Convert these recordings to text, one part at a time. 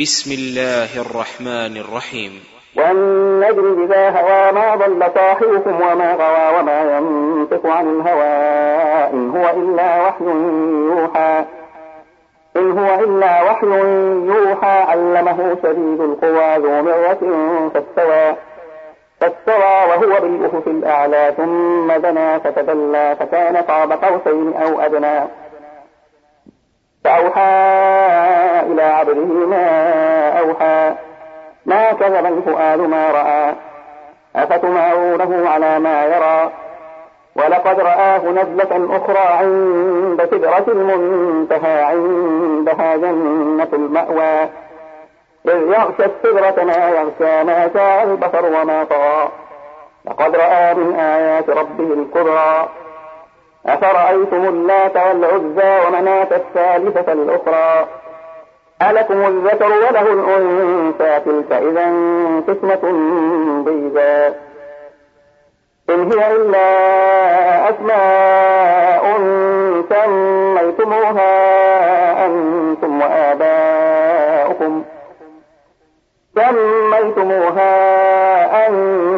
بسم الله الرحمن الرحيم. والنجم إذا هوى ما ضل صاحبكم وما غوى وما ينطق عن الهوى. إن هو إلا وحي يوحى. إن هو إلا وحي يوحى. علمه شديد القوى ذو مرة فاستوى. فاستوى وهو بالأفق الأعلى. ثم دنا فتدلى. فكان قاب قوسين أو أدنى. فأوحى كذب الفؤاد ما رأى. أفتمارونه على ما يرى. ولقد رآه نزلة أخرى عند سدرة المنتهى عندها جنة المأوى. إذ يغشى السدرة ما يغشى ما شاء البصر وما طغى. لقد رأى من آيات ربه الكبرى. أفرأيتم اللات والعزى ومناة الثالثة الأخرى؟ ألكم الذكر وله الأنثى تلك إذا قسمة ضيزى. إن هي إلا أسماء سميتموها أنتم وآباؤكم. سميتموها أنتم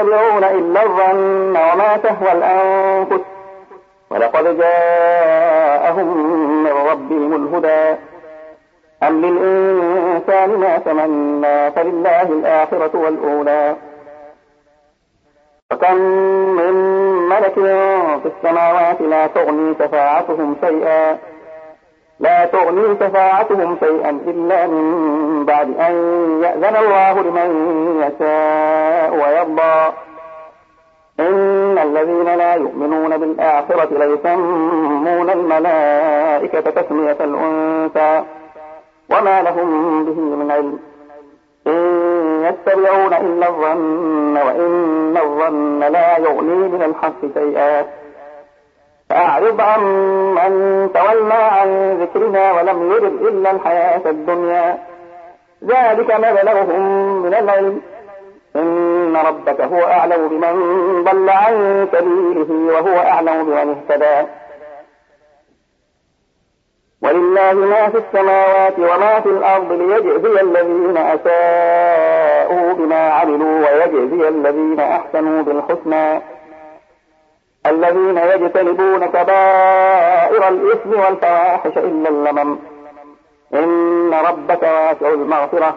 يتبعون إلا الظن وما تهوى الأنفس. ولقد جاءهم من ربهم الهدى. أم للإنسان ما تمنى فلله الآخرة والأولى. وكم من ملك في السماوات لا تغني شفاعتهم شيئا. لا تغني شفاعتهم شيئا إلا من بعد أن يأذن الله لمن يشاء. ويرضى. إن الذين لا يؤمنون بالآخرة ليسمون الملائكة تسمية الأنثى وما لهم به من علم. إن يتبعون إلا الظن وإن الظن لا يغني من الحق شيئا. فأعرض عن من تولى عن ذكرنا ولم يرد إلا الحياة الدنيا. ذلك مبلغهم من العلم. إن ربك هو أعلم بمن ضل عن سبيله وهو أعلم بمن اهتدى. ولله ما في السماوات وما في الأرض ليجزي الذين أساءوا بما عملوا ويجزي الذين أحسنوا بالحسنى. الذين يجتنبون كبائر الإثم والفواحش إلا اللمم. إن ربك واسع المغفرة.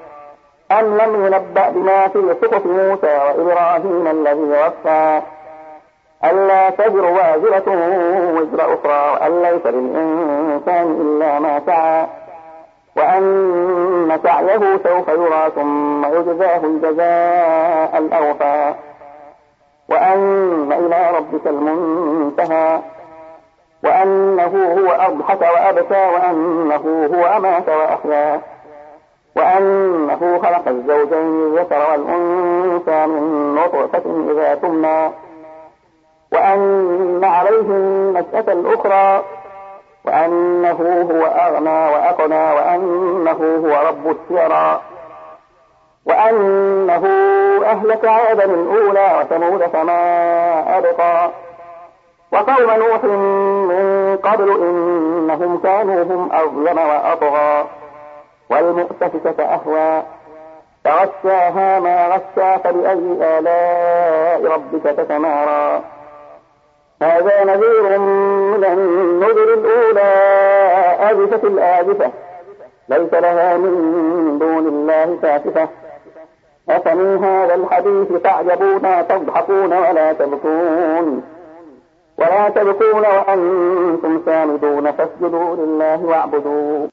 أم لم ينبأ بما في صحف موسى وإبراهيم الذي وفى؟ ألا تزر وازرة وزر أخرى وأن ليس للإنسان إلا ما سعى. وأن سعيه سوف يرى ثم يجزاه الجزاء الأوفى. وأن إلى ربك المنتهى. وأنه هو أضحك وأبكى وأنه هو أمات وأحيا. وأنه خلق الزوجين الذكر والأنثى من نطفة إذا تمنى. وأن عليه النشأة الأخرى وأنه هو أغنى وأقنى وأنه هو رب الشعرى وأنه أهلك عادا الأولى وثمود فما أبقى. وقوم نوح من قبل إنهم كانوا هم أظلم وأطغى. والمؤتفكة أهوى. فغشاها ما غشا فبأي آلاء ربك تتمارى هذا نذير من النذر الأولى. أزفة الآزفة ليس لها من دون الله كاشفة أفمن هذا الحديث تعجبون تضحكون ولا تبكون. ولا تبكون وأنتم سامدون. فاسجدوا لله واعبدوا